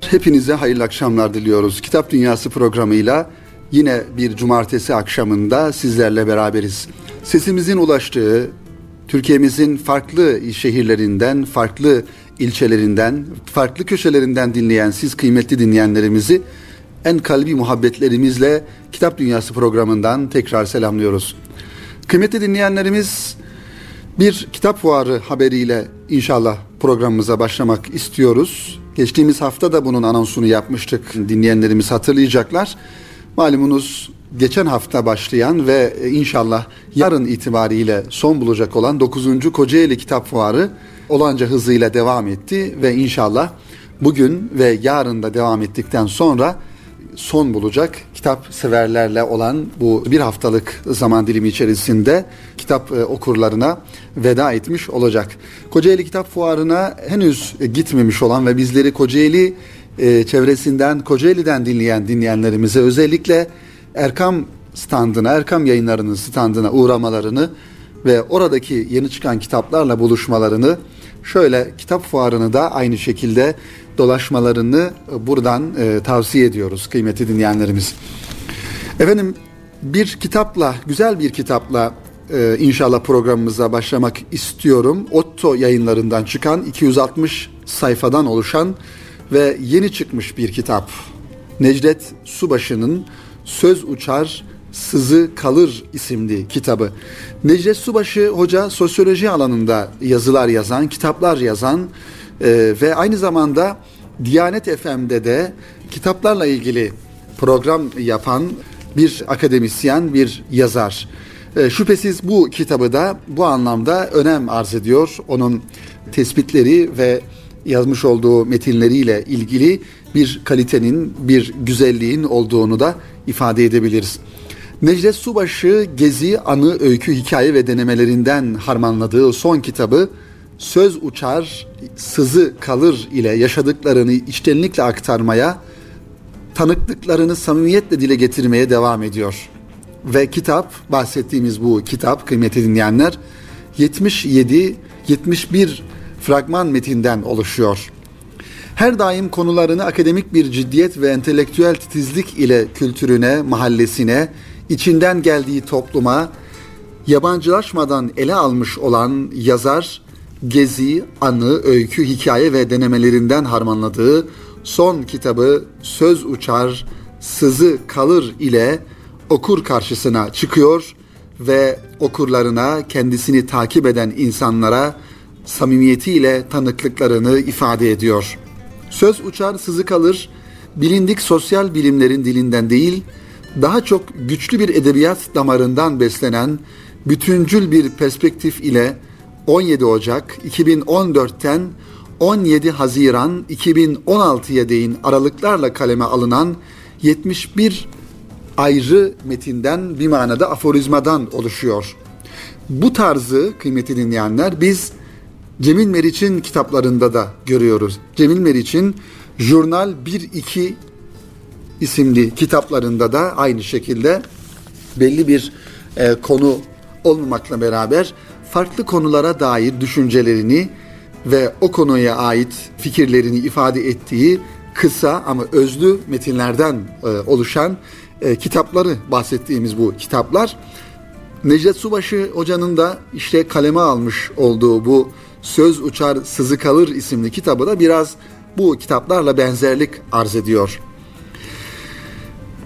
Hepinize hayırlı akşamlar diliyoruz. Kitap Dünyası programıyla yine bir cumartesi akşamında sizlerle beraberiz. Sesimizin ulaştığı Türkiye'mizin farklı şehirlerinden, farklı ilçelerinden, farklı köşelerinden dinleyen siz kıymetli dinleyenlerimizi en kalbi muhabbetlerimizle Kitap Dünyası programından tekrar selamlıyoruz. Kıymetli dinleyenlerimiz bir kitap fuarı haberiyle inşallah programımıza başlamak istiyoruz. Geçtiğimiz hafta da bunun anonsunu yapmıştık. Dinleyenlerimiz hatırlayacaklar. Malumunuz geçen hafta başlayan ve inşallah yarın itibariyle son bulacak olan 9. Kocaeli Kitap Fuarı olanca hızıyla devam etti ve inşallah bugün ve yarın da devam ettikten sonra son bulacak kitap severlerle olan bu bir haftalık zaman dilimi içerisinde kitap e, okurlarına veda etmiş olacak. Kocaeli Kitap Fuarı'na henüz gitmemiş olan ve bizleri Kocaeli e, çevresinden, Kocaeli'den dinleyen dinleyenlerimize özellikle Erkam standına, Erkam yayınlarının standına uğramalarını ve oradaki yeni çıkan kitaplarla buluşmalarını şöyle kitap fuarını da aynı şekilde dolaşmalarını buradan e, tavsiye ediyoruz kıymetli dinleyenlerimiz. Efendim bir kitapla, güzel bir kitapla e, inşallah programımıza başlamak istiyorum. Otto yayınlarından çıkan 260 sayfadan oluşan ve yeni çıkmış bir kitap. Necdet Subaşı'nın Söz Uçar Sızı Kalır isimli kitabı. Necdet Subaşı Hoca sosyoloji alanında yazılar yazan, kitaplar yazan e, ve aynı zamanda Diyanet FM'de de kitaplarla ilgili program yapan bir akademisyen, bir yazar. E, şüphesiz bu kitabı da bu anlamda önem arz ediyor. Onun tespitleri ve yazmış olduğu metinleriyle ilgili bir kalitenin, bir güzelliğin olduğunu da ifade edebiliriz. Necdet Subaşı gezi, anı, öykü, hikaye ve denemelerinden harmanladığı son kitabı Söz Uçar, Sızı Kalır ile yaşadıklarını içtenlikle aktarmaya, tanıklıklarını samimiyetle dile getirmeye devam ediyor. Ve kitap, bahsettiğimiz bu kitap kıymetli dinleyenler 77 71 fragman metinden oluşuyor. Her daim konularını akademik bir ciddiyet ve entelektüel titizlik ile kültürüne, mahallesine, içinden geldiği topluma yabancılaşmadan ele almış olan yazar gezi, anı, öykü, hikaye ve denemelerinden harmanladığı son kitabı Söz Uçar, Sızı Kalır ile okur karşısına çıkıyor ve okurlarına, kendisini takip eden insanlara samimiyetiyle tanıklıklarını ifade ediyor. Söz uçar, sızı kalır, bilindik sosyal bilimlerin dilinden değil, daha çok güçlü bir edebiyat damarından beslenen bütüncül bir perspektif ile 17 Ocak 2014'ten 17 Haziran 2016'ya değin aralıklarla kaleme alınan 71 ayrı metinden bir manada aforizmadan oluşuyor. Bu tarzı kıymetli dinleyenler biz Cemil Meriç'in kitaplarında da görüyoruz. Cemil Meriç'in Jurnal 1-2 isimli kitaplarında da aynı şekilde belli bir e, konu olmamakla beraber farklı konulara dair düşüncelerini ve o konuya ait fikirlerini ifade ettiği kısa ama özlü metinlerden e, oluşan e, kitapları bahsettiğimiz bu kitaplar Necdet Subaşı Hoca'nın da işte kaleme almış olduğu bu Söz Uçar Sızı Kalır isimli kitabı da biraz bu kitaplarla benzerlik arz ediyor.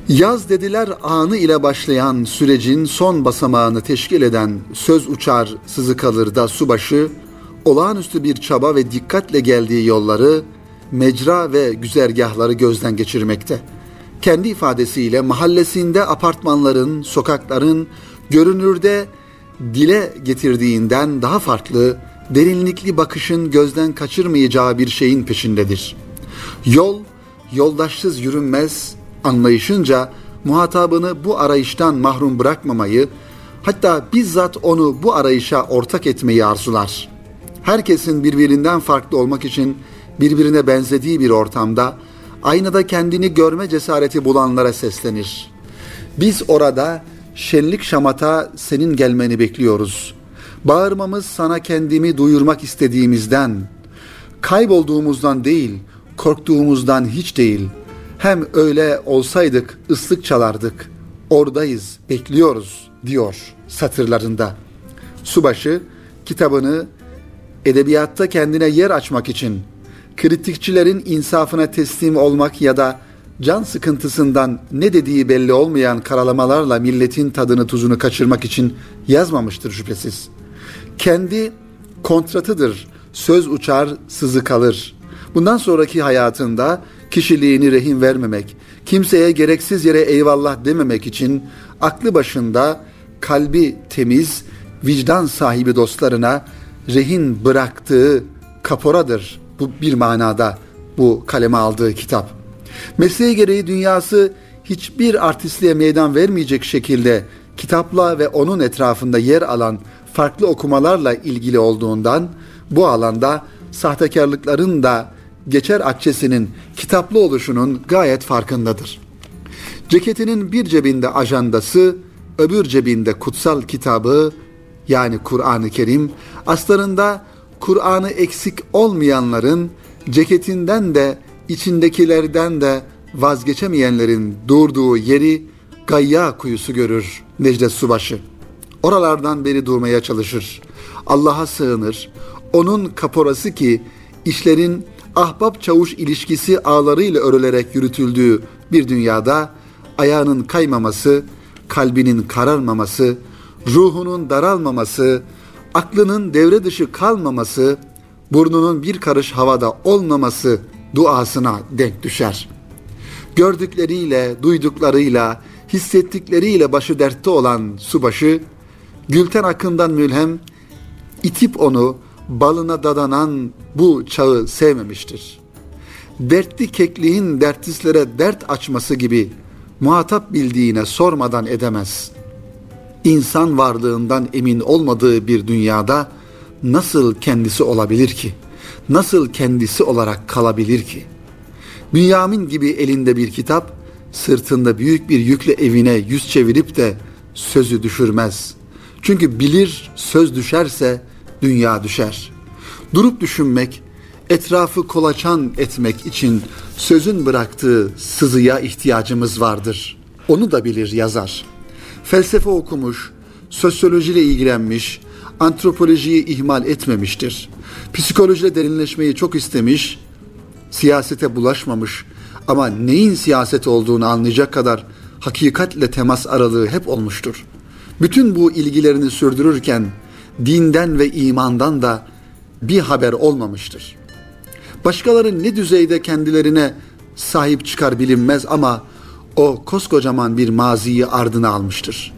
Yaz dediler anı ile başlayan sürecin son basamağını teşkil eden söz uçar sızı kalır da subaşı, olağanüstü bir çaba ve dikkatle geldiği yolları, mecra ve güzergahları gözden geçirmekte. Kendi ifadesiyle mahallesinde apartmanların, sokakların görünürde dile getirdiğinden daha farklı, derinlikli bakışın gözden kaçırmayacağı bir şeyin peşindedir. Yol, yoldaşsız yürünmez, anlayışınca muhatabını bu arayıştan mahrum bırakmamayı, hatta bizzat onu bu arayışa ortak etmeyi arzular. Herkesin birbirinden farklı olmak için birbirine benzediği bir ortamda aynada kendini görme cesareti bulanlara seslenir. Biz orada şenlik şamata senin gelmeni bekliyoruz. Bağırmamız sana kendimi duyurmak istediğimizden, kaybolduğumuzdan değil, korktuğumuzdan hiç değil. Hem öyle olsaydık ıslık çalardık. Oradayız, bekliyoruz diyor satırlarında. Subaşı kitabını edebiyatta kendine yer açmak için kritikçilerin insafına teslim olmak ya da can sıkıntısından ne dediği belli olmayan karalamalarla milletin tadını tuzunu kaçırmak için yazmamıştır şüphesiz. Kendi kontratıdır. Söz uçar, sızı kalır. Bundan sonraki hayatında kişiliğini rehin vermemek, kimseye gereksiz yere eyvallah dememek için aklı başında, kalbi temiz, vicdan sahibi dostlarına rehin bıraktığı kaporadır bu bir manada bu kaleme aldığı kitap. Mesleği gereği dünyası hiçbir artistliğe meydan vermeyecek şekilde kitapla ve onun etrafında yer alan farklı okumalarla ilgili olduğundan bu alanda sahtekarlıkların da geçer akçesinin kitaplı oluşunun gayet farkındadır. Ceketinin bir cebinde ajandası, öbür cebinde kutsal kitabı yani Kur'an-ı Kerim, aslarında Kur'an'ı eksik olmayanların ceketinden de içindekilerden de vazgeçemeyenlerin durduğu yeri Gayya kuyusu görür Necdet Subaşı. Oralardan beri durmaya çalışır. Allah'a sığınır. Onun kaporası ki işlerin ahbap çavuş ilişkisi ağlarıyla örülerek yürütüldüğü bir dünyada ayağının kaymaması, kalbinin kararmaması, ruhunun daralmaması, aklının devre dışı kalmaması, burnunun bir karış havada olmaması duasına denk düşer. Gördükleriyle, duyduklarıyla, hissettikleriyle başı dertte olan subaşı, Gülten akından mülhem, itip onu balına dadanan bu çağı sevmemiştir. Dertli kekliğin dertlislere dert açması gibi muhatap bildiğine sormadan edemez. İnsan varlığından emin olmadığı bir dünyada nasıl kendisi olabilir ki? Nasıl kendisi olarak kalabilir ki? Bünyamin gibi elinde bir kitap, sırtında büyük bir yükle evine yüz çevirip de sözü düşürmez. Çünkü bilir söz düşerse dünya düşer. Durup düşünmek, etrafı kolaçan etmek için sözün bıraktığı sızıya ihtiyacımız vardır. Onu da bilir yazar. Felsefe okumuş, sosyolojiyle ilgilenmiş, antropolojiyi ihmal etmemiştir. Psikolojiyle derinleşmeyi çok istemiş, siyasete bulaşmamış ama neyin siyaset olduğunu anlayacak kadar hakikatle temas aralığı hep olmuştur. Bütün bu ilgilerini sürdürürken dinden ve imandan da bir haber olmamıştır. Başkaları ne düzeyde kendilerine sahip çıkar bilinmez ama o koskocaman bir maziyi ardına almıştır.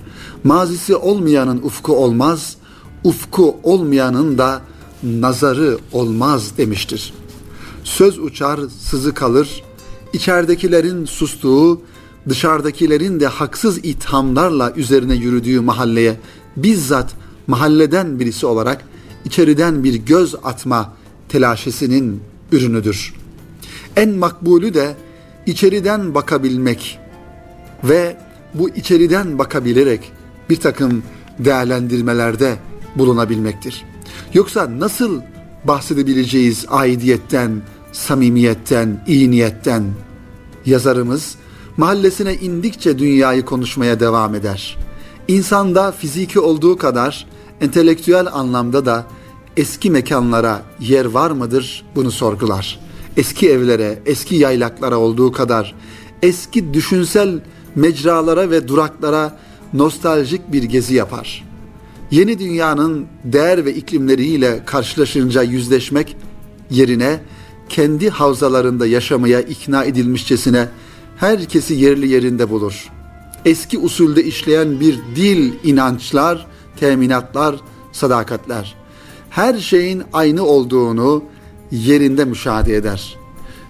Mazisi olmayanın ufku olmaz, ufku olmayanın da nazarı olmaz demiştir. Söz uçar, sızı kalır, içeridekilerin sustuğu, dışarıdakilerin de haksız ithamlarla üzerine yürüdüğü mahalleye bizzat mahalleden birisi olarak içeriden bir göz atma telaşesinin ürünüdür. En makbulü de içeriden bakabilmek ve bu içeriden bakabilerek bir takım değerlendirmelerde bulunabilmektir. Yoksa nasıl bahsedebileceğiz aidiyetten, samimiyetten, iyi niyetten? Yazarımız mahallesine indikçe dünyayı konuşmaya devam eder. İnsanda fiziki olduğu kadar entelektüel anlamda da eski mekanlara yer var mıdır bunu sorgular. Eski evlere, eski yaylaklara olduğu kadar eski düşünsel mecralara ve duraklara nostaljik bir gezi yapar. Yeni dünyanın değer ve iklimleriyle karşılaşınca yüzleşmek yerine kendi havzalarında yaşamaya ikna edilmişçesine herkesi yerli yerinde bulur. Eski usulde işleyen bir dil, inançlar, teminatlar, sadakatler. Her şeyin aynı olduğunu yerinde müşahede eder.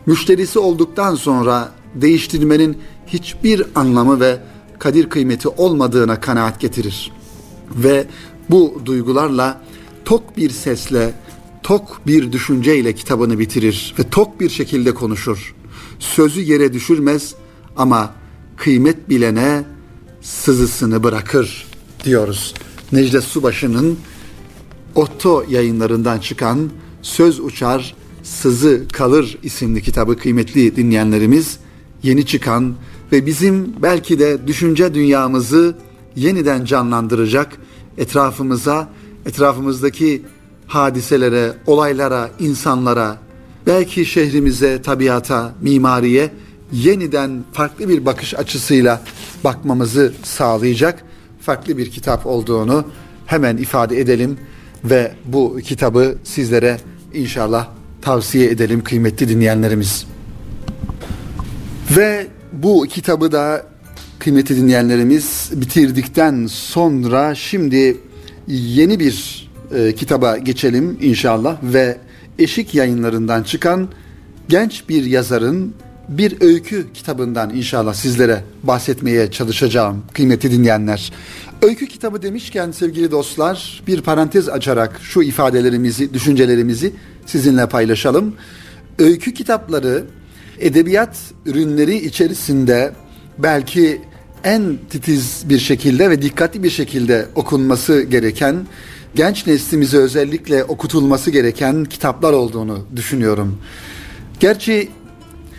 Müşterisi olduktan sonra değiştirmenin hiçbir anlamı ve kadir kıymeti olmadığına kanaat getirir. Ve bu duygularla tok bir sesle, tok bir düşünceyle kitabını bitirir ve tok bir şekilde konuşur. Sözü yere düşürmez ama kıymet bilene sızısını bırakır diyoruz. Necdet Subaşı'nın Otto yayınlarından çıkan Söz Uçar, Sızı Kalır isimli kitabı kıymetli dinleyenlerimiz yeni çıkan ve bizim belki de düşünce dünyamızı yeniden canlandıracak etrafımıza, etrafımızdaki hadiselere, olaylara, insanlara, belki şehrimize, tabiata, mimariye yeniden farklı bir bakış açısıyla bakmamızı sağlayacak farklı bir kitap olduğunu hemen ifade edelim ve bu kitabı sizlere inşallah tavsiye edelim kıymetli dinleyenlerimiz. Ve bu kitabı da kıymetli dinleyenlerimiz bitirdikten sonra şimdi yeni bir e, kitaba geçelim inşallah ve Eşik yayınlarından çıkan genç bir yazarın bir öykü kitabından inşallah sizlere bahsetmeye çalışacağım kıymetli dinleyenler. Öykü kitabı demişken sevgili dostlar bir parantez açarak şu ifadelerimizi, düşüncelerimizi sizinle paylaşalım. Öykü kitapları edebiyat ürünleri içerisinde belki en titiz bir şekilde ve dikkatli bir şekilde okunması gereken, genç neslimize özellikle okutulması gereken kitaplar olduğunu düşünüyorum. Gerçi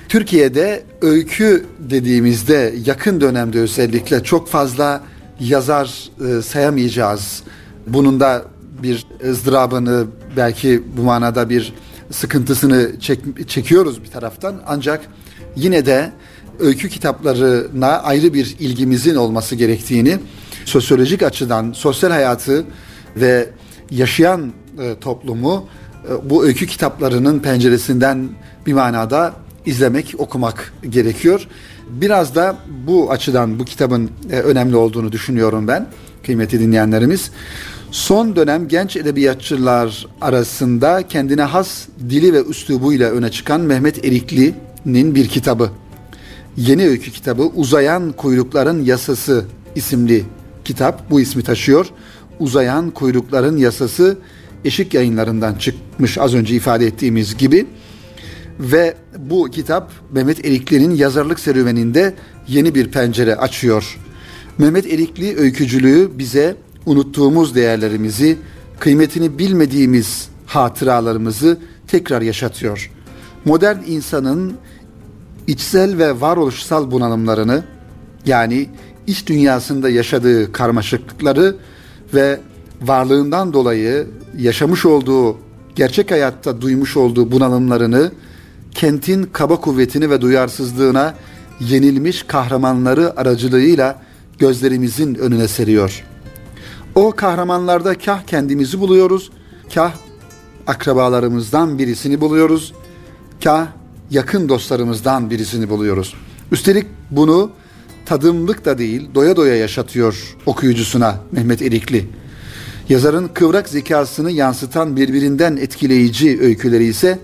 Türkiye'de öykü dediğimizde yakın dönemde özellikle çok fazla yazar e, sayamayacağız. Bunun da bir ızdırabını belki bu manada bir sıkıntısını çek, çekiyoruz bir taraftan. Ancak yine de öykü kitaplarına ayrı bir ilgimizin olması gerektiğini sosyolojik açıdan sosyal hayatı ve yaşayan e, toplumu e, bu öykü kitaplarının penceresinden bir manada izlemek, okumak gerekiyor. Biraz da bu açıdan bu kitabın e, önemli olduğunu düşünüyorum ben kıymetli dinleyenlerimiz. Son dönem genç edebiyatçılar arasında kendine has dili ve üslubuyla öne çıkan Mehmet Erikli'nin bir kitabı. Yeni öykü kitabı Uzayan Kuyrukların Yasası isimli kitap bu ismi taşıyor. Uzayan Kuyrukların Yasası Eşik yayınlarından çıkmış az önce ifade ettiğimiz gibi. Ve bu kitap Mehmet Erikli'nin yazarlık serüveninde yeni bir pencere açıyor. Mehmet Erikli öykücülüğü bize unuttuğumuz değerlerimizi, kıymetini bilmediğimiz hatıralarımızı tekrar yaşatıyor. Modern insanın içsel ve varoluşsal bunalımlarını yani iç dünyasında yaşadığı karmaşıklıkları ve varlığından dolayı yaşamış olduğu gerçek hayatta duymuş olduğu bunalımlarını kentin kaba kuvvetini ve duyarsızlığına yenilmiş kahramanları aracılığıyla gözlerimizin önüne seriyor. O kahramanlarda kah kendimizi buluyoruz, kah akrabalarımızdan birisini buluyoruz, kah yakın dostlarımızdan birisini buluyoruz. Üstelik bunu tadımlık da değil, doya doya yaşatıyor okuyucusuna Mehmet Erikli. Yazarın kıvrak zekasını yansıtan birbirinden etkileyici öyküleri ise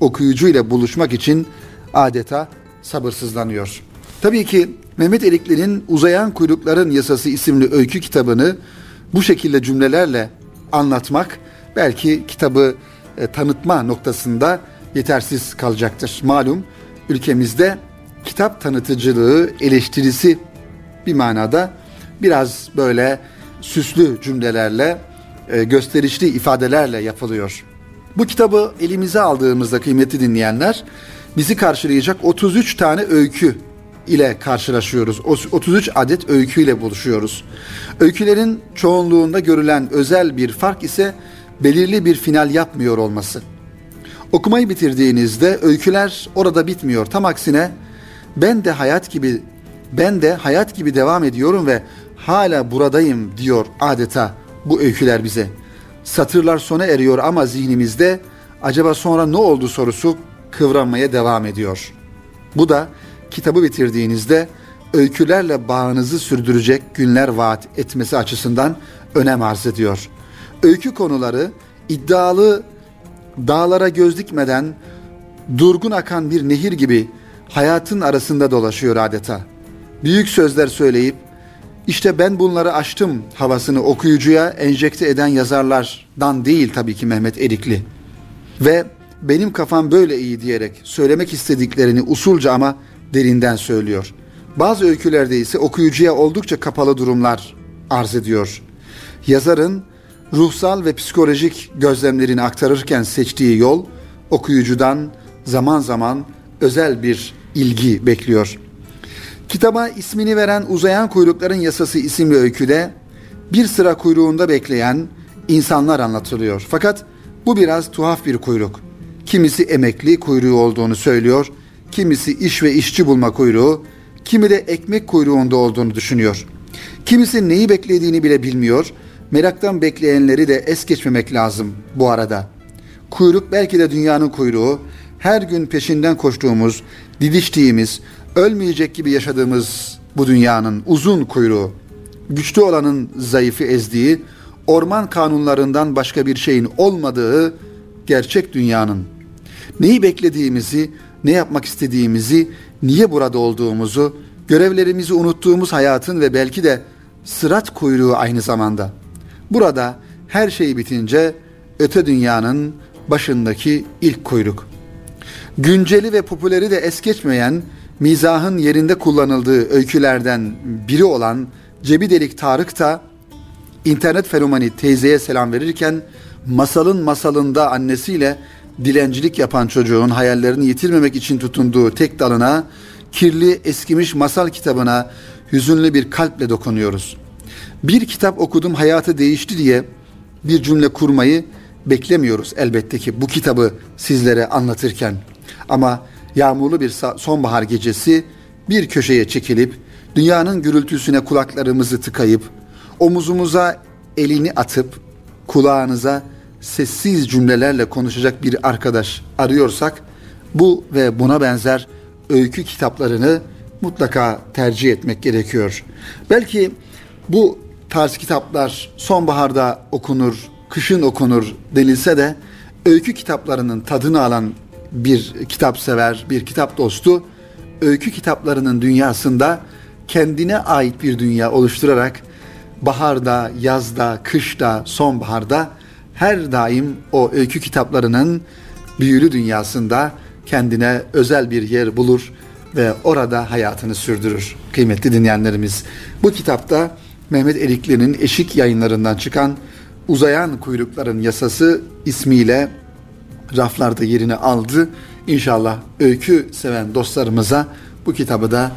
okuyucuyla buluşmak için adeta sabırsızlanıyor. Tabii ki Mehmet Erikli'nin Uzayan Kuyrukların Yasası isimli öykü kitabını bu şekilde cümlelerle anlatmak belki kitabı e, tanıtma noktasında yetersiz kalacaktır. Malum ülkemizde kitap tanıtıcılığı eleştirisi bir manada biraz böyle süslü cümlelerle, e, gösterişli ifadelerle yapılıyor. Bu kitabı elimize aldığımızda kıymetli dinleyenler bizi karşılayacak 33 tane öykü ile karşılaşıyoruz. 33 adet öyküyle buluşuyoruz. Öykülerin çoğunluğunda görülen özel bir fark ise belirli bir final yapmıyor olması. Okumayı bitirdiğinizde öyküler orada bitmiyor. Tam aksine ben de hayat gibi ben de hayat gibi devam ediyorum ve hala buradayım diyor adeta bu öyküler bize. Satırlar sona eriyor ama zihnimizde acaba sonra ne oldu sorusu kıvranmaya devam ediyor. Bu da kitabı bitirdiğinizde öykülerle bağınızı sürdürecek günler vaat etmesi açısından önem arz ediyor. Öykü konuları iddialı dağlara göz dikmeden durgun akan bir nehir gibi hayatın arasında dolaşıyor adeta. Büyük sözler söyleyip işte ben bunları açtım havasını okuyucuya enjekte eden yazarlardan değil tabii ki Mehmet Erikli. Ve benim kafam böyle iyi diyerek söylemek istediklerini usulca ama derinden söylüyor. Bazı öykülerde ise okuyucuya oldukça kapalı durumlar arz ediyor. Yazarın ruhsal ve psikolojik gözlemlerini aktarırken seçtiği yol okuyucudan zaman zaman özel bir ilgi bekliyor. Kitaba ismini veren Uzayan Kuyrukların Yasası isimli öyküde bir sıra kuyruğunda bekleyen insanlar anlatılıyor. Fakat bu biraz tuhaf bir kuyruk. Kimisi emekli kuyruğu olduğunu söylüyor, kimisi iş ve işçi bulma kuyruğu, kimi de ekmek kuyruğunda olduğunu düşünüyor. Kimisi neyi beklediğini bile bilmiyor. Meraktan bekleyenleri de es geçmemek lazım bu arada. Kuyruk belki de dünyanın kuyruğu, her gün peşinden koştuğumuz, didiştiğimiz, ölmeyecek gibi yaşadığımız bu dünyanın uzun kuyruğu. Güçlü olanın zayıfı ezdiği, orman kanunlarından başka bir şeyin olmadığı gerçek dünyanın. Neyi beklediğimizi, ne yapmak istediğimizi, niye burada olduğumuzu, görevlerimizi unuttuğumuz hayatın ve belki de sırat kuyruğu aynı zamanda. Burada her şey bitince öte dünyanın başındaki ilk kuyruk. Günceli ve popüleri de es geçmeyen, mizahın yerinde kullanıldığı öykülerden biri olan Cebi Delik Tarık da internet fenomeni teyzeye selam verirken masalın masalında annesiyle dilencilik yapan çocuğun hayallerini yitirmemek için tutunduğu tek dalına, kirli eskimiş masal kitabına hüzünlü bir kalple dokunuyoruz. Bir kitap okudum hayatı değişti diye bir cümle kurmayı beklemiyoruz elbette ki bu kitabı sizlere anlatırken. Ama yağmurlu bir sonbahar gecesi bir köşeye çekilip dünyanın gürültüsüne kulaklarımızı tıkayıp omuzumuza elini atıp kulağınıza sessiz cümlelerle konuşacak bir arkadaş arıyorsak bu ve buna benzer öykü kitaplarını mutlaka tercih etmek gerekiyor. Belki bu tarz kitaplar sonbaharda okunur, kışın okunur denilse de öykü kitaplarının tadını alan bir kitap sever, bir kitap dostu öykü kitaplarının dünyasında kendine ait bir dünya oluşturarak baharda, yazda, kışta, sonbaharda her daim o öykü kitaplarının büyülü dünyasında kendine özel bir yer bulur ve orada hayatını sürdürür. Kıymetli dinleyenlerimiz, bu kitapta Mehmet Erikli'nin Eşik yayınlarından çıkan Uzayan Kuyrukların Yasası ismiyle raflarda yerini aldı. İnşallah öykü seven dostlarımıza bu kitabı da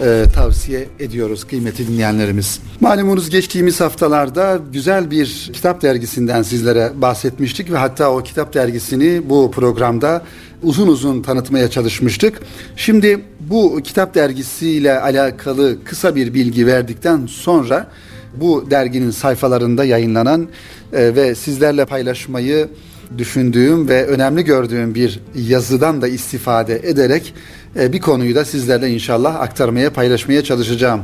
e, tavsiye ediyoruz kıymetli dinleyenlerimiz. Malumunuz geçtiğimiz haftalarda güzel bir kitap dergisinden sizlere bahsetmiştik ve hatta o kitap dergisini bu programda uzun uzun tanıtmaya çalışmıştık. Şimdi bu kitap dergisiyle alakalı kısa bir bilgi verdikten sonra bu derginin sayfalarında yayınlanan e, ve sizlerle paylaşmayı düşündüğüm ve önemli gördüğüm bir yazıdan da istifade ederek e, bir konuyu da sizlerle inşallah aktarmaya, paylaşmaya çalışacağım.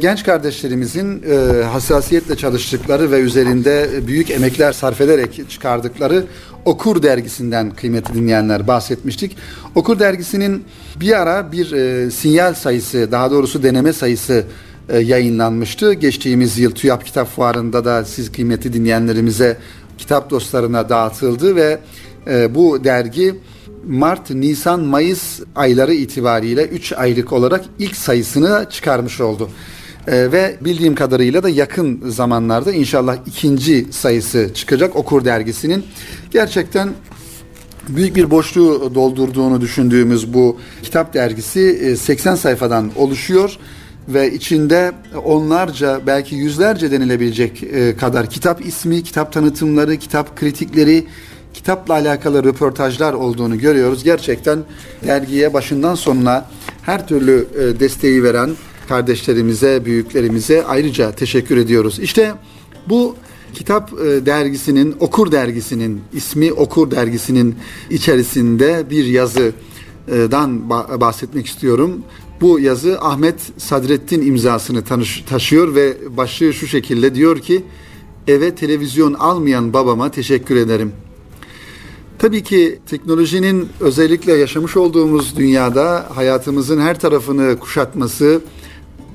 Genç kardeşlerimizin e, hassasiyetle çalıştıkları ve üzerinde büyük emekler sarf ederek çıkardıkları Okur dergisinden kıymetli dinleyenler bahsetmiştik. Okur dergisinin bir ara bir e, sinyal sayısı, daha doğrusu deneme sayısı e, yayınlanmıştı. Geçtiğimiz yıl TÜYAP Kitap Fuarı'nda da siz kıymetli dinleyenlerimize kitap dostlarına dağıtıldı ve e, bu dergi Mart, Nisan, Mayıs ayları itibariyle 3 aylık olarak ilk sayısını çıkarmış oldu. E, ve bildiğim kadarıyla da yakın zamanlarda inşallah ikinci sayısı çıkacak Okur dergisinin. Gerçekten büyük bir boşluğu doldurduğunu düşündüğümüz bu kitap dergisi 80 e, sayfadan oluşuyor ve içinde onlarca belki yüzlerce denilebilecek e, kadar kitap ismi, kitap tanıtımları, kitap kritikleri, kitapla alakalı röportajlar olduğunu görüyoruz. Gerçekten dergiye başından sonuna her türlü e, desteği veren kardeşlerimize, büyüklerimize ayrıca teşekkür ediyoruz. İşte bu kitap e, dergisinin, Okur dergisinin ismi Okur dergisinin içerisinde bir yazıdan bahsetmek istiyorum. Bu yazı Ahmet Sadrettin imzasını tanış, taşıyor ve başlığı şu şekilde diyor ki eve televizyon almayan babama teşekkür ederim. Tabii ki teknolojinin özellikle yaşamış olduğumuz dünyada hayatımızın her tarafını kuşatması,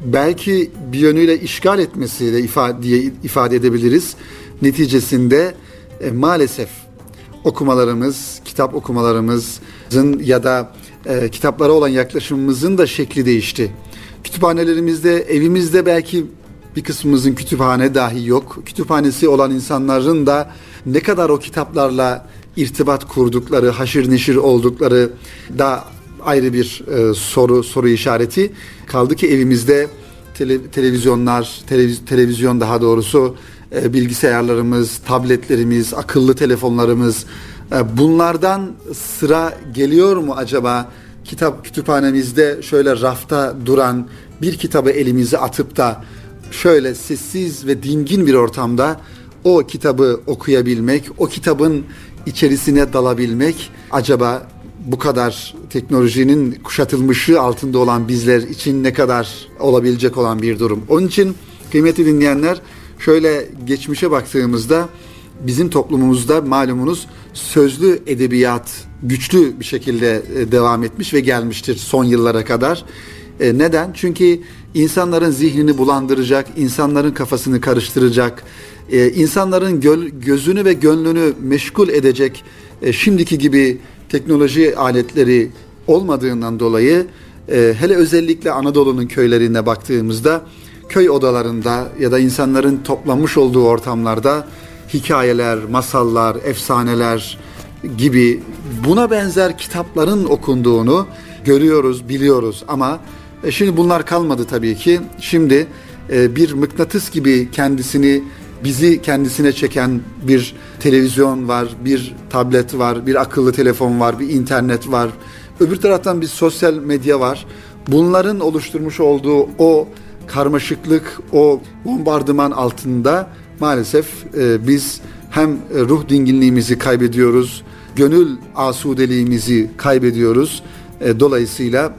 belki bir yönüyle işgal etmesi de ifade, diye ifade edebiliriz. Neticesinde e, maalesef okumalarımız, kitap okumalarımızın ya da e, kitaplara olan yaklaşımımızın da şekli değişti. Kütüphanelerimizde, evimizde belki bir kısmımızın kütüphane dahi yok. Kütüphanesi olan insanların da ne kadar o kitaplarla irtibat kurdukları, haşır neşir oldukları da ayrı bir e, soru soru işareti. Kaldı ki evimizde tele, televizyonlar, televiz, televizyon daha doğrusu e, bilgisayarlarımız, tabletlerimiz, akıllı telefonlarımız bunlardan sıra geliyor mu acaba? Kitap kütüphanemizde şöyle rafta duran bir kitabı elimize atıp da şöyle sessiz ve dingin bir ortamda o kitabı okuyabilmek, o kitabın içerisine dalabilmek acaba bu kadar teknolojinin kuşatılmışı altında olan bizler için ne kadar olabilecek olan bir durum. Onun için kıymetli dinleyenler şöyle geçmişe baktığımızda bizim toplumumuzda malumunuz sözlü edebiyat güçlü bir şekilde e, devam etmiş ve gelmiştir son yıllara kadar. E, neden? Çünkü insanların zihnini bulandıracak, insanların kafasını karıştıracak, e, insanların gözünü ve gönlünü meşgul edecek şimdiki gibi teknoloji aletleri olmadığından dolayı hele özellikle Anadolu'nun köylerine baktığımızda köy odalarında ya da insanların toplanmış olduğu ortamlarda hikayeler, masallar, efsaneler gibi buna benzer kitapların okunduğunu görüyoruz, biliyoruz ama e, şimdi bunlar kalmadı tabii ki. Şimdi e, bir mıknatıs gibi kendisini bizi kendisine çeken bir televizyon var, bir tablet var, bir akıllı telefon var, bir internet var. Öbür taraftan bir sosyal medya var. Bunların oluşturmuş olduğu o karmaşıklık, o bombardıman altında maalesef e, biz hem e, ruh dinginliğimizi kaybediyoruz, gönül asudeliğimizi kaybediyoruz. E, dolayısıyla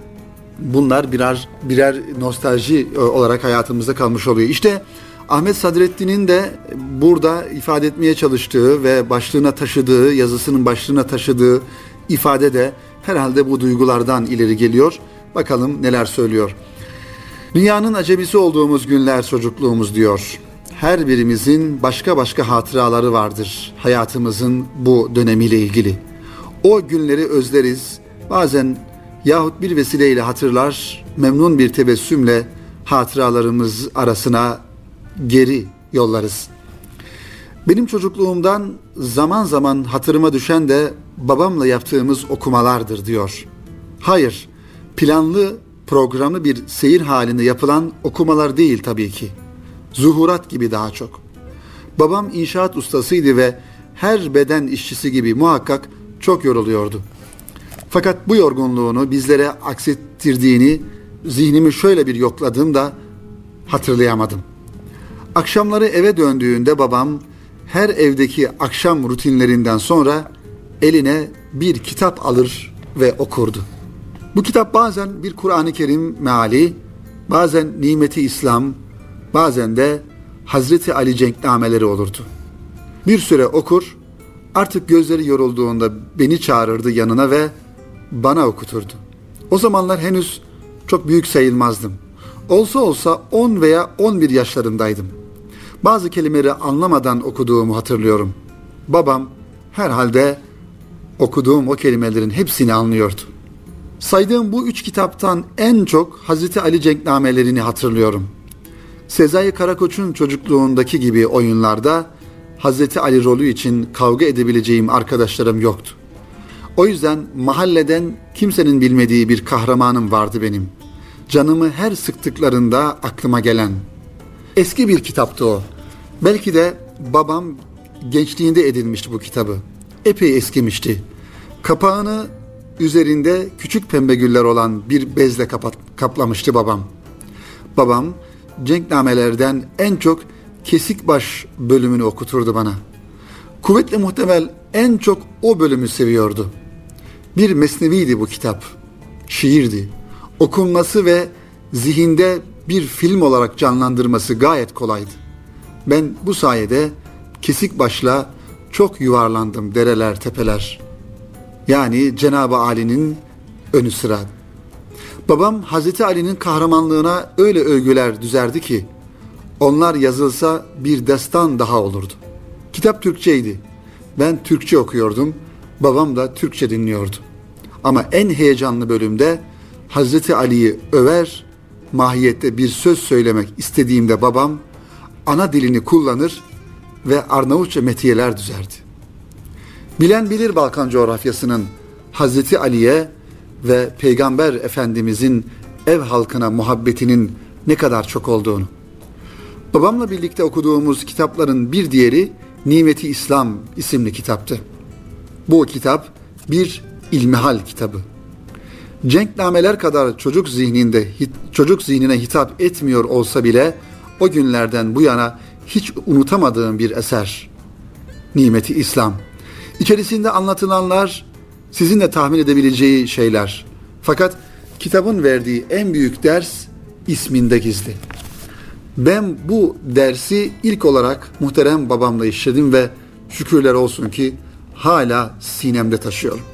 bunlar birer birer nostalji e, olarak hayatımızda kalmış oluyor. İşte Ahmet Sadrettin'in de burada ifade etmeye çalıştığı ve başlığına taşıdığı, yazısının başlığına taşıdığı ifade de herhalde bu duygulardan ileri geliyor. Bakalım neler söylüyor. Dünyanın acemisi olduğumuz günler çocukluğumuz diyor her birimizin başka başka hatıraları vardır hayatımızın bu dönemiyle ilgili. O günleri özleriz, bazen yahut bir vesileyle hatırlar, memnun bir tebessümle hatıralarımız arasına geri yollarız. Benim çocukluğumdan zaman zaman hatırıma düşen de babamla yaptığımız okumalardır diyor. Hayır, planlı, programlı bir seyir halinde yapılan okumalar değil tabii ki.'' Zuhurat gibi daha çok. Babam inşaat ustasıydı ve her beden işçisi gibi muhakkak çok yoruluyordu. Fakat bu yorgunluğunu bizlere aksettirdiğini zihnimi şöyle bir yokladığımda hatırlayamadım. Akşamları eve döndüğünde babam her evdeki akşam rutinlerinden sonra eline bir kitap alır ve okurdu. Bu kitap bazen bir Kur'an-ı Kerim meali, bazen Nimeti İslam, bazen de Hazreti Ali cenknameleri olurdu. Bir süre okur, artık gözleri yorulduğunda beni çağırırdı yanına ve bana okuturdu. O zamanlar henüz çok büyük sayılmazdım. Olsa olsa 10 veya 11 yaşlarındaydım. Bazı kelimeleri anlamadan okuduğumu hatırlıyorum. Babam herhalde okuduğum o kelimelerin hepsini anlıyordu. Saydığım bu üç kitaptan en çok Hazreti Ali cenknamelerini hatırlıyorum.'' Sezai Karakoç'un çocukluğundaki gibi oyunlarda Hazreti Ali rolü için kavga edebileceğim arkadaşlarım yoktu. O yüzden mahalleden kimsenin bilmediği bir kahramanım vardı benim. Canımı her sıktıklarında aklıma gelen. Eski bir kitaptı o. Belki de babam gençliğinde edinmişti bu kitabı. Epey eskimişti. Kapağını üzerinde küçük pembe güller olan bir bezle kapat, kaplamıştı babam. Babam cenknamelerden en çok kesik baş bölümünü okuturdu bana. Kuvvetli muhtemel en çok o bölümü seviyordu. Bir mesneviydi bu kitap. Şiirdi. Okunması ve zihinde bir film olarak canlandırması gayet kolaydı. Ben bu sayede kesik başla çok yuvarlandım dereler tepeler. Yani Cenab-ı Ali'nin önü sıra Babam Hazreti Ali'nin kahramanlığına öyle övgüler düzerdi ki onlar yazılsa bir destan daha olurdu. Kitap Türkçeydi. Ben Türkçe okuyordum. Babam da Türkçe dinliyordu. Ama en heyecanlı bölümde Hazreti Ali'yi över, mahiyette bir söz söylemek istediğimde babam ana dilini kullanır ve Arnavutça metiyeler düzerdi. Bilen bilir Balkan coğrafyasının Hazreti Ali'ye ve Peygamber Efendimizin ev halkına muhabbetinin ne kadar çok olduğunu. Babamla birlikte okuduğumuz kitapların bir diğeri Nimeti İslam isimli kitaptı. Bu kitap bir ilmihal kitabı. Cenknameler kadar çocuk zihninde çocuk zihnine hitap etmiyor olsa bile o günlerden bu yana hiç unutamadığım bir eser. Nimeti İslam. İçerisinde anlatılanlar sizin de tahmin edebileceği şeyler. Fakat kitabın verdiği en büyük ders isminde gizli. Ben bu dersi ilk olarak muhterem babamla işledim ve şükürler olsun ki hala sinemde taşıyorum.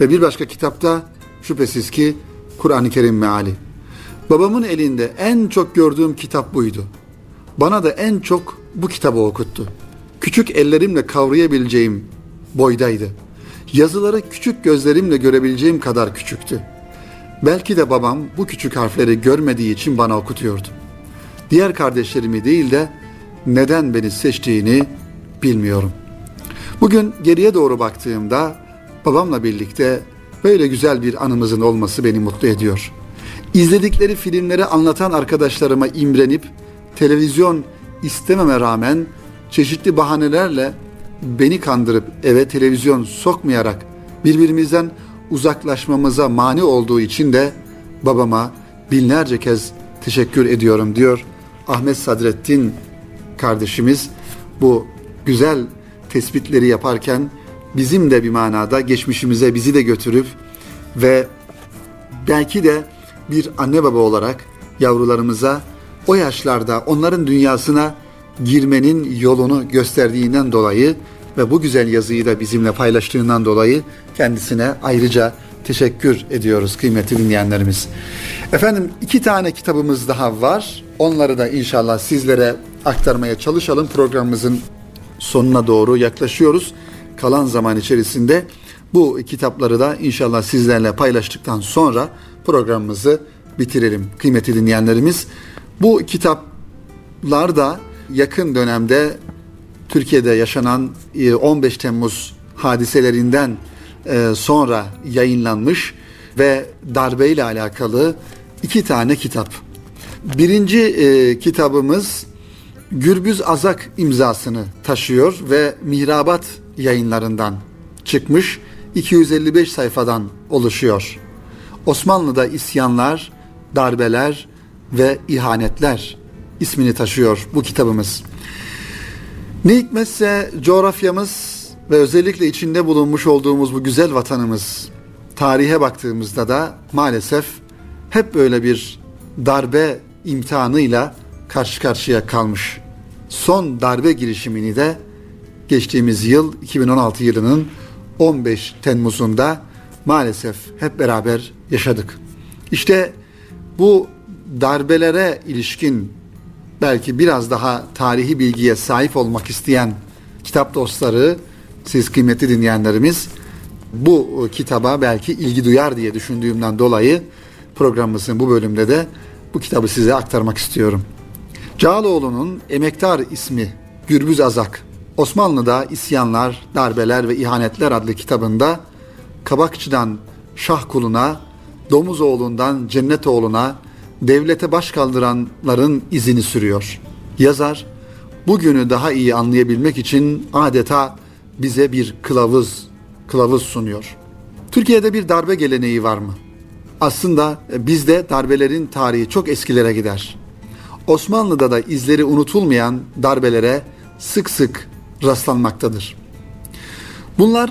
Ve bir başka kitapta şüphesiz ki Kur'an-ı Kerim meali. Babamın elinde en çok gördüğüm kitap buydu. Bana da en çok bu kitabı okuttu. Küçük ellerimle kavrayabileceğim boydaydı. Yazıları küçük gözlerimle görebileceğim kadar küçüktü. Belki de babam bu küçük harfleri görmediği için bana okutuyordu. Diğer kardeşlerimi değil de neden beni seçtiğini bilmiyorum. Bugün geriye doğru baktığımda babamla birlikte böyle güzel bir anımızın olması beni mutlu ediyor. İzledikleri filmleri anlatan arkadaşlarıma imrenip televizyon istememe rağmen çeşitli bahanelerle beni kandırıp eve televizyon sokmayarak birbirimizden uzaklaşmamıza mani olduğu için de babama binlerce kez teşekkür ediyorum diyor Ahmet Sadrettin kardeşimiz. Bu güzel tespitleri yaparken bizim de bir manada geçmişimize bizi de götürüp ve belki de bir anne baba olarak yavrularımıza o yaşlarda onların dünyasına girmenin yolunu gösterdiğinden dolayı ve bu güzel yazıyı da bizimle paylaştığından dolayı kendisine ayrıca teşekkür ediyoruz kıymetli dinleyenlerimiz. Efendim iki tane kitabımız daha var. Onları da inşallah sizlere aktarmaya çalışalım. Programımızın sonuna doğru yaklaşıyoruz. Kalan zaman içerisinde bu kitapları da inşallah sizlerle paylaştıktan sonra programımızı bitirelim kıymetli dinleyenlerimiz. Bu kitaplar da yakın dönemde Türkiye'de yaşanan 15 e, Temmuz hadiselerinden e, sonra yayınlanmış ve darbe ile alakalı iki tane kitap. Birinci e, kitabımız Gürbüz Azak imzasını taşıyor ve Mihrabat yayınlarından çıkmış 255 sayfadan oluşuyor. Osmanlı'da isyanlar, darbeler ve ihanetler ismini taşıyor bu kitabımız. Ne hikmetse coğrafyamız ve özellikle içinde bulunmuş olduğumuz bu güzel vatanımız tarihe baktığımızda da maalesef hep böyle bir darbe imtihanıyla karşı karşıya kalmış. Son darbe girişimini de geçtiğimiz yıl 2016 yılının 15 Temmuz'unda maalesef hep beraber yaşadık. İşte bu darbelere ilişkin belki biraz daha tarihi bilgiye sahip olmak isteyen kitap dostları, siz kıymetli dinleyenlerimiz bu kitaba belki ilgi duyar diye düşündüğümden dolayı programımızın bu bölümde de bu kitabı size aktarmak istiyorum. Cağaloğlu'nun Emektar ismi Gürbüz Azak, Osmanlı'da isyanlar, darbeler ve ihanetler adlı kitabında Kabakçı'dan Şah kuluna, Domuzoğlu'ndan Cennet oğluna, devlete baş kaldıranların izini sürüyor. Yazar, bugünü daha iyi anlayabilmek için adeta bize bir kılavuz, kılavuz sunuyor. Türkiye'de bir darbe geleneği var mı? Aslında bizde darbelerin tarihi çok eskilere gider. Osmanlı'da da izleri unutulmayan darbelere sık sık rastlanmaktadır. Bunlar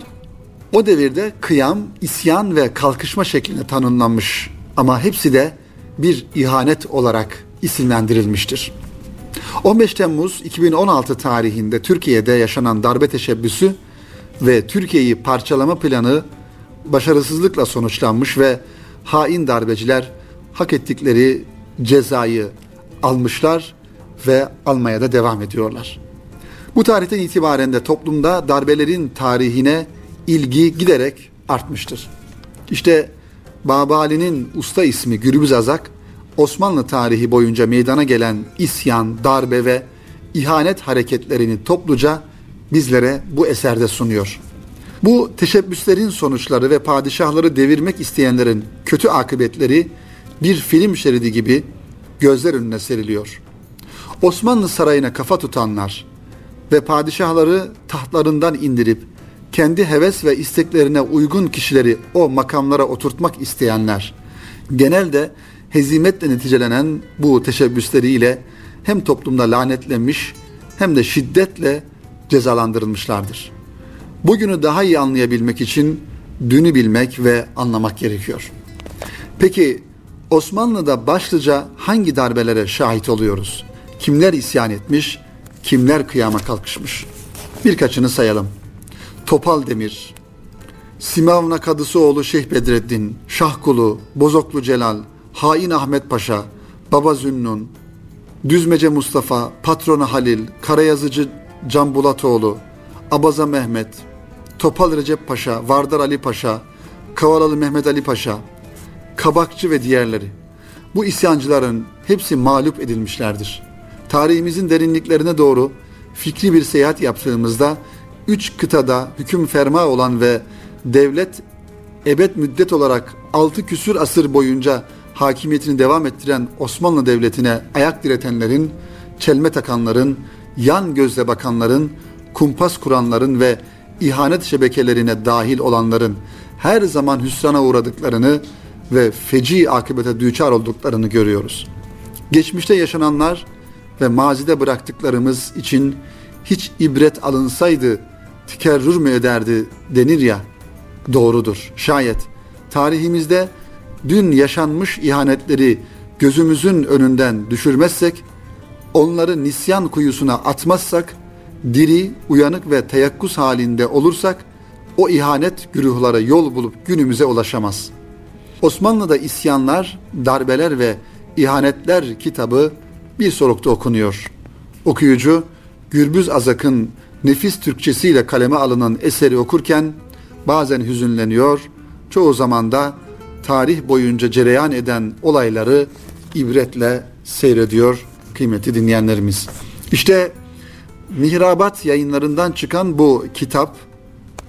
o devirde kıyam, isyan ve kalkışma şeklinde tanımlanmış ama hepsi de bir ihanet olarak isimlendirilmiştir. 15 Temmuz 2016 tarihinde Türkiye'de yaşanan darbe teşebbüsü ve Türkiye'yi parçalama planı başarısızlıkla sonuçlanmış ve hain darbeciler hak ettikleri cezayı almışlar ve almaya da devam ediyorlar. Bu tarihten itibaren de toplumda darbelerin tarihine ilgi giderek artmıştır. İşte Babali'nin usta ismi Gürbüz Azak, Osmanlı tarihi boyunca meydana gelen isyan, darbe ve ihanet hareketlerini topluca bizlere bu eserde sunuyor. Bu teşebbüslerin sonuçları ve padişahları devirmek isteyenlerin kötü akıbetleri bir film şeridi gibi gözler önüne seriliyor. Osmanlı sarayına kafa tutanlar ve padişahları tahtlarından indirip kendi heves ve isteklerine uygun kişileri o makamlara oturtmak isteyenler genelde hezimetle neticelenen bu teşebbüsleriyle hem toplumda lanetlenmiş hem de şiddetle cezalandırılmışlardır. Bugünü daha iyi anlayabilmek için dünü bilmek ve anlamak gerekiyor. Peki Osmanlı'da başlıca hangi darbelere şahit oluyoruz? Kimler isyan etmiş, kimler kıyama kalkışmış? Birkaçını sayalım. Topal Demir, Simavna Kadısoğlu Şeyh Bedreddin, Şahkulu, Bozoklu Celal, Hain Ahmet Paşa, Baba Zünnun, Düzmece Mustafa, Patronu Halil, Karayazıcı Can Bulatoğlu, Abaza Mehmet, Topal Recep Paşa, Vardar Ali Paşa, Kavalalı Mehmet Ali Paşa, Kabakçı ve diğerleri. Bu isyancıların hepsi mağlup edilmişlerdir. Tarihimizin derinliklerine doğru fikri bir seyahat yaptığımızda üç kıtada hüküm ferma olan ve devlet ebed müddet olarak altı küsür asır boyunca hakimiyetini devam ettiren Osmanlı Devleti'ne ayak diretenlerin, çelme takanların, yan gözle bakanların, kumpas kuranların ve ihanet şebekelerine dahil olanların her zaman hüsrana uğradıklarını ve feci akıbete düçar olduklarını görüyoruz. Geçmişte yaşananlar ve mazide bıraktıklarımız için hiç ibret alınsaydı tekerrür mü ederdi denir ya doğrudur. Şayet tarihimizde dün yaşanmış ihanetleri gözümüzün önünden düşürmezsek, onları nisyan kuyusuna atmazsak, diri, uyanık ve teyakkuz halinde olursak, o ihanet güruhlara yol bulup günümüze ulaşamaz. Osmanlı'da isyanlar, darbeler ve ihanetler kitabı bir solukta okunuyor. Okuyucu, Gürbüz Azak'ın nefis Türkçesiyle kaleme alınan eseri okurken bazen hüzünleniyor, çoğu zaman da tarih boyunca cereyan eden olayları ibretle seyrediyor kıymeti dinleyenlerimiz. İşte Mihrabat yayınlarından çıkan bu kitap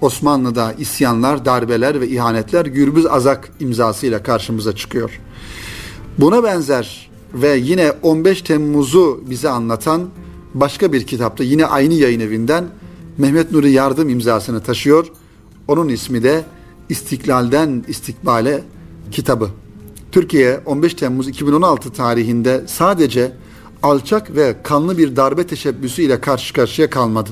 Osmanlı'da isyanlar, darbeler ve ihanetler Gürbüz Azak imzasıyla karşımıza çıkıyor. Buna benzer ve yine 15 Temmuz'u bize anlatan başka bir kitapta yine aynı yayın evinden Mehmet Nuri Yardım imzasını taşıyor. Onun ismi de İstiklal'den İstikbale kitabı. Türkiye 15 Temmuz 2016 tarihinde sadece alçak ve kanlı bir darbe teşebbüsü ile karşı karşıya kalmadı.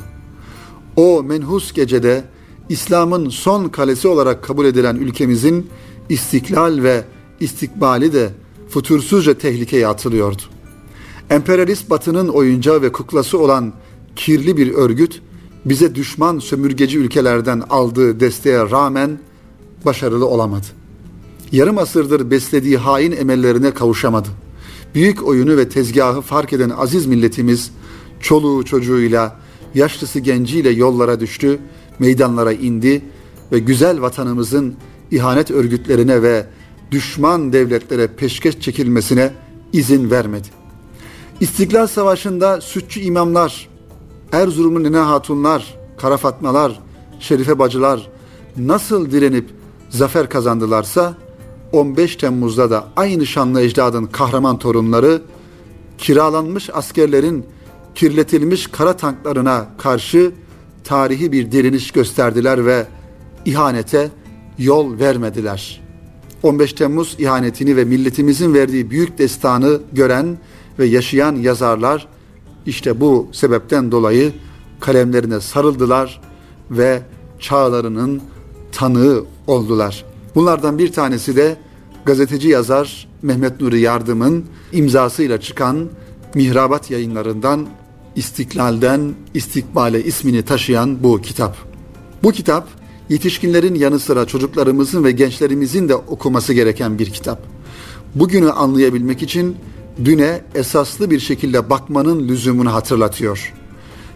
O menhus gecede İslam'ın son kalesi olarak kabul edilen ülkemizin istiklal ve istikbali de fütursuzca tehlikeye atılıyordu. Emperyalist batının oyuncağı ve kuklası olan kirli bir örgüt bize düşman sömürgeci ülkelerden aldığı desteğe rağmen başarılı olamadı. Yarım asırdır beslediği hain emellerine kavuşamadı. Büyük oyunu ve tezgahı fark eden aziz milletimiz çoluğu çocuğuyla, yaşlısı genciyle yollara düştü, meydanlara indi ve güzel vatanımızın ihanet örgütlerine ve düşman devletlere peşkeş çekilmesine izin vermedi. İstiklal Savaşı'nda sütçü imamlar, Erzurumlu nene hatunlar, kara fatmalar, şerife bacılar nasıl direnip zafer kazandılarsa 15 Temmuz'da da aynı şanlı ecdadın kahraman torunları kiralanmış askerlerin kirletilmiş kara tanklarına karşı tarihi bir direniş gösterdiler ve ihanete yol vermediler. 15 Temmuz ihanetini ve milletimizin verdiği büyük destanı gören ve yaşayan yazarlar işte bu sebepten dolayı kalemlerine sarıldılar ve çağlarının tanığı oldular. Bunlardan bir tanesi de gazeteci yazar Mehmet Nuri Yardım'ın imzasıyla çıkan Mihrabat yayınlarından İstiklal'den İstikbale ismini taşıyan bu kitap. Bu kitap yetişkinlerin yanı sıra çocuklarımızın ve gençlerimizin de okuması gereken bir kitap. Bugünü anlayabilmek için düne esaslı bir şekilde bakmanın lüzumunu hatırlatıyor.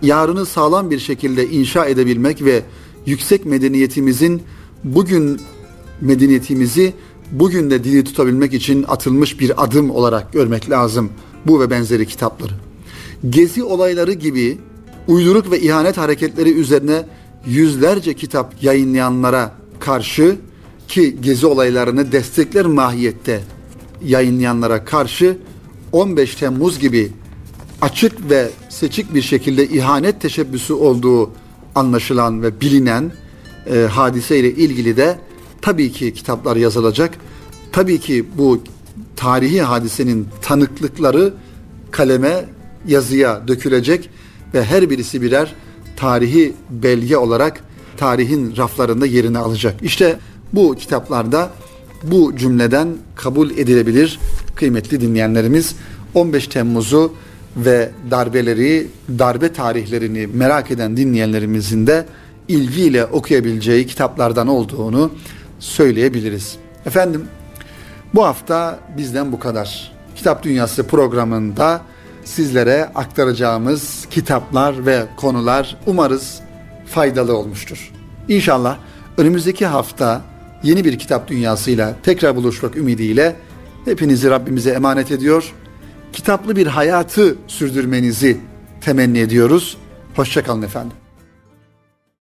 Yarını sağlam bir şekilde inşa edebilmek ve yüksek medeniyetimizin bugün medeniyetimizi bugün de dili tutabilmek için atılmış bir adım olarak görmek lazım bu ve benzeri kitapları. Gezi olayları gibi uyduruk ve ihanet hareketleri üzerine yüzlerce kitap yayınlayanlara karşı ki gezi olaylarını destekler mahiyette yayınlayanlara karşı 15 Temmuz gibi açık ve seçik bir şekilde ihanet teşebbüsü olduğu anlaşılan ve bilinen e, hadiseyle ilgili de tabii ki kitaplar yazılacak. Tabii ki bu tarihi hadisenin tanıklıkları kaleme, yazıya dökülecek ve her birisi birer tarihi belge olarak tarihin raflarında yerini alacak. İşte bu kitaplarda bu cümleden kabul edilebilir kıymetli dinleyenlerimiz 15 Temmuz'u ve darbeleri, darbe tarihlerini merak eden dinleyenlerimizin de ilgiyle okuyabileceği kitaplardan olduğunu söyleyebiliriz. Efendim bu hafta bizden bu kadar. Kitap Dünyası programında sizlere aktaracağımız kitaplar ve konular umarız faydalı olmuştur. İnşallah önümüzdeki hafta yeni bir kitap dünyasıyla tekrar buluşmak ümidiyle hepinizi Rabbimize emanet ediyor. Kitaplı bir hayatı sürdürmenizi temenni ediyoruz. Hoşçakalın efendim.